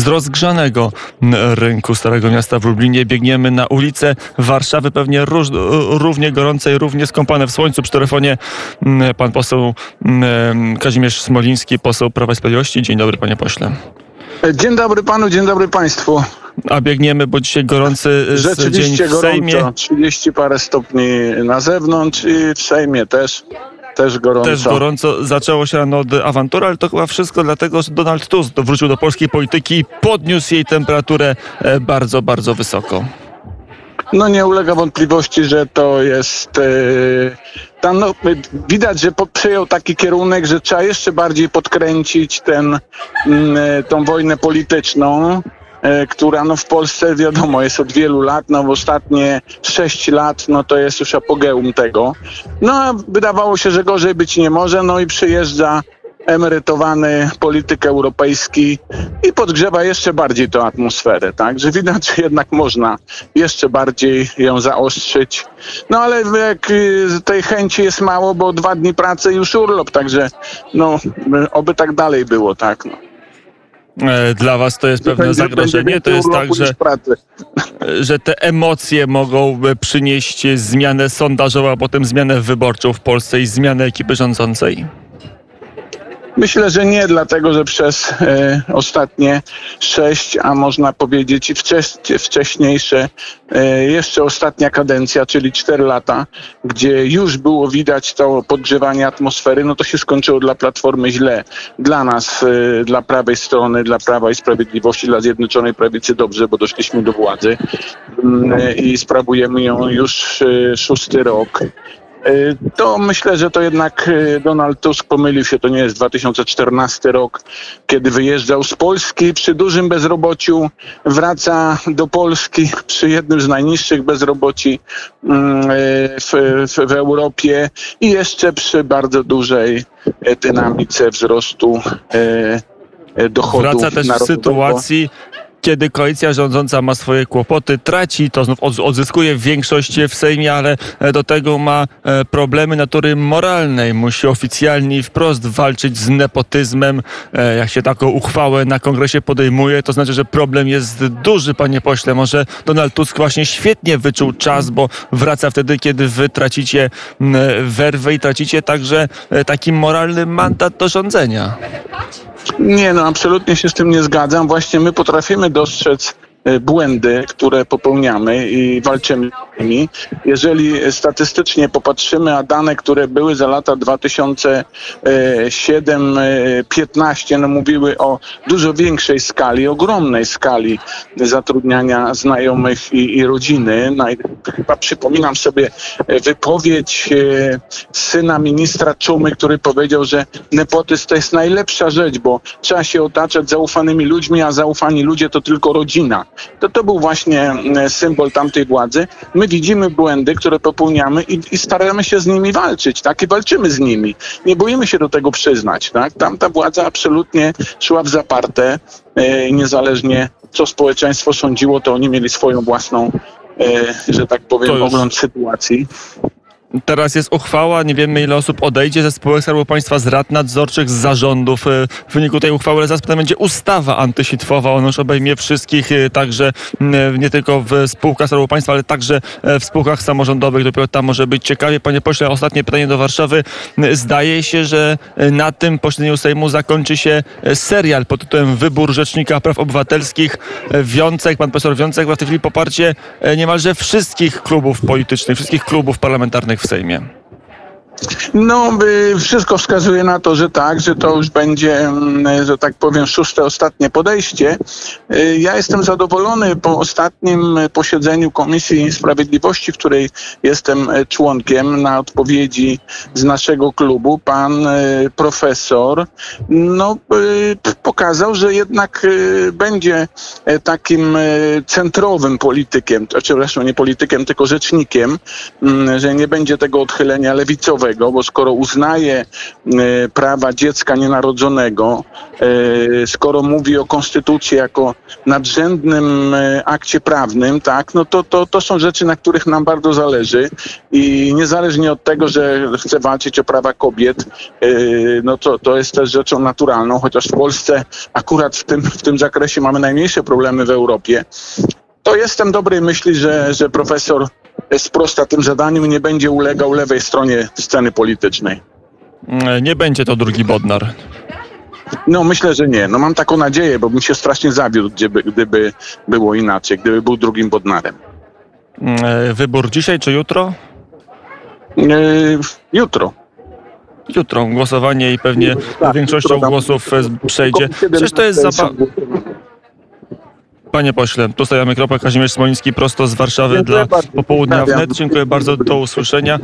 Z rozgrzanego rynku Starego Miasta w Lublinie biegniemy na ulicę Warszawy, pewnie róż, równie gorącej, równie skąpane w słońcu. Przy telefonie pan poseł Kazimierz Smoliński, poseł Prawa i Sprawiedliwości. Dzień dobry, panie pośle. Dzień dobry panu, dzień dobry państwu. A biegniemy, bo dzisiaj gorący dzień w gorąco, Sejmie. 30 parę stopni na zewnątrz i w Sejmie też. Też gorąco. Też gorąco. Zaczęło się rano od awantury, ale to chyba wszystko dlatego, że Donald Tusk wrócił do polskiej polityki i podniósł jej temperaturę e, bardzo, bardzo wysoko. No nie ulega wątpliwości, że to jest. Yy, tam no, widać, że przyjął taki kierunek, że trzeba jeszcze bardziej podkręcić ten, yy, tą wojnę polityczną. E, która no w Polsce wiadomo jest od wielu lat, no w ostatnie sześć lat no to jest już apogeum tego. No a wydawało się, że gorzej być nie może, no i przyjeżdża emerytowany polityk europejski i podgrzewa jeszcze bardziej tę atmosferę, tak? Że widać, że jednak można jeszcze bardziej ją zaostrzyć. No ale jak y, tej chęci jest mało, bo dwa dni pracy już urlop, także no oby tak dalej było, tak? No. E, dla was to jest pewne zagrożenie. To jest tak, że, że te emocje mogą przynieść zmianę sondażową, a potem zmianę wyborczą w Polsce i zmianę ekipy rządzącej. Myślę, że nie, dlatego że przez e, ostatnie sześć, a można powiedzieć i wcześ, wcześniejsze, e, jeszcze ostatnia kadencja, czyli cztery lata, gdzie już było widać to podgrzewanie atmosfery, no to się skończyło dla Platformy źle. Dla nas, e, dla prawej strony, dla Prawa i Sprawiedliwości, dla Zjednoczonej Prawicy dobrze, bo doszliśmy do władzy mm, i sprawujemy ją już e, szósty rok. Y, to myślę, że to jednak y, Donald Tusk pomylił się. To nie jest 2014 rok, kiedy wyjeżdżał z Polski przy dużym bezrobociu, wraca do Polski przy jednym z najniższych bezroboci mm, y, w, w, w Europie i jeszcze przy bardzo dużej dynamice wzrostu dochodów. Wraca też w sytuacji, kiedy koalicja rządząca ma swoje kłopoty, traci, to znów odzyskuje większość w Sejmie, ale e, do tego ma e, problemy natury moralnej. Musi oficjalnie i wprost walczyć z nepotyzmem. E, jak się taką uchwałę na kongresie podejmuje, to znaczy, że problem jest duży, panie pośle. Może Donald Tusk właśnie świetnie wyczuł czas, bo wraca wtedy, kiedy wy tracicie werwę i tracicie także taki moralny mandat do rządzenia. Nie, no absolutnie się z tym nie zgadzam. Właśnie my potrafimy dostrzec błędy, które popełniamy i walczymy z nimi. Jeżeli statystycznie popatrzymy, a dane, które były za lata 2007-15, no mówiły o dużo większej skali, ogromnej skali zatrudniania znajomych i, i rodziny. Chyba przypominam sobie wypowiedź e, syna ministra Czumy, który powiedział, że nepotyzm to jest najlepsza rzecz, bo trzeba się otaczać zaufanymi ludźmi, a zaufani ludzie to tylko rodzina to to był właśnie mm, symbol tamtej władzy. My widzimy błędy, które popełniamy i, i staramy się z nimi walczyć, tak? I walczymy z nimi. Nie boimy się do tego przyznać, tak? Tamta władza absolutnie szła w zaparte e, niezależnie co społeczeństwo sądziło, to oni mieli swoją własną, e, że tak powiem, ogląd sytuacji. Teraz jest uchwała, nie wiemy ile osób odejdzie ze spółek Skarbu Państwa, z rad nadzorczych, z zarządów. E, w wyniku tej uchwały, ale zaraz potem będzie ustawa antysitwowa. Ona już obejmie wszystkich, e, także nie tylko w spółkach Skarbu Państwa, ale także w spółkach samorządowych. Dopiero tam może być ciekawie. Panie pośle, ostatnie pytanie do Warszawy. Zdaje się, że na tym posiedzeniu Sejmu zakończy się serial pod tytułem Wybór Rzecznika Praw Obywatelskich. Wiącek, pan profesor Wiącek ma w tej chwili poparcie niemalże wszystkich klubów politycznych, wszystkich klubów parlamentarnych w Sejmie? No, wszystko wskazuje na to, że tak, że to już będzie, mm, że tak powiem, szóste, ostatnie podejście. Y, ja jestem zadowolony po ostatnim posiedzeniu Komisji Sprawiedliwości, której jestem e, członkiem, na odpowiedzi z naszego klubu. Pan e, profesor no, e, pokazał, że jednak będzie takim centrowym politykiem, znaczy zresztą nie politykiem, tylko rzecznikiem, mm, że nie będzie tego odchylenia lewicowego bo skoro uznaje e, prawa dziecka nienarodzonego, e, skoro mówi o konstytucji jako nadrzędnym e, akcie prawnym, tak, no to, to, to są rzeczy, na których nam bardzo zależy. I niezależnie od tego, że chce walczyć o prawa kobiet, no to, to jest też rzeczą naturalną, chociaż w Polsce akurat w tym, w tym zakresie mamy najmniejsze problemy w Europie, to jestem dobrej myśli, że, że profesor sprosta tym zadaniu i nie będzie ulegał lewej stronie sceny politycznej. Mm, Nie będzie to drugi Bodnar. No myślę, że nie. No mam taką nadzieję, bo bym się strasznie zawiódł, gdyby, gdyby było inaczej, gdyby był drugim Bodnarem. Mm, Wybór dzisiaj czy jutro? Yy, jutro. Jutro głosowanie i pewnie Tak, większością jutro tam- głosów e, przejdzie. Przecież to jest 17 zapa- Panie pośle, tu stawiamy kropkę. Kazimierz Smoliński prosto z Warszawy Dziękuję dla bardzo. popołudnia wnet. Dziękuję bardzo. Do usłyszenia.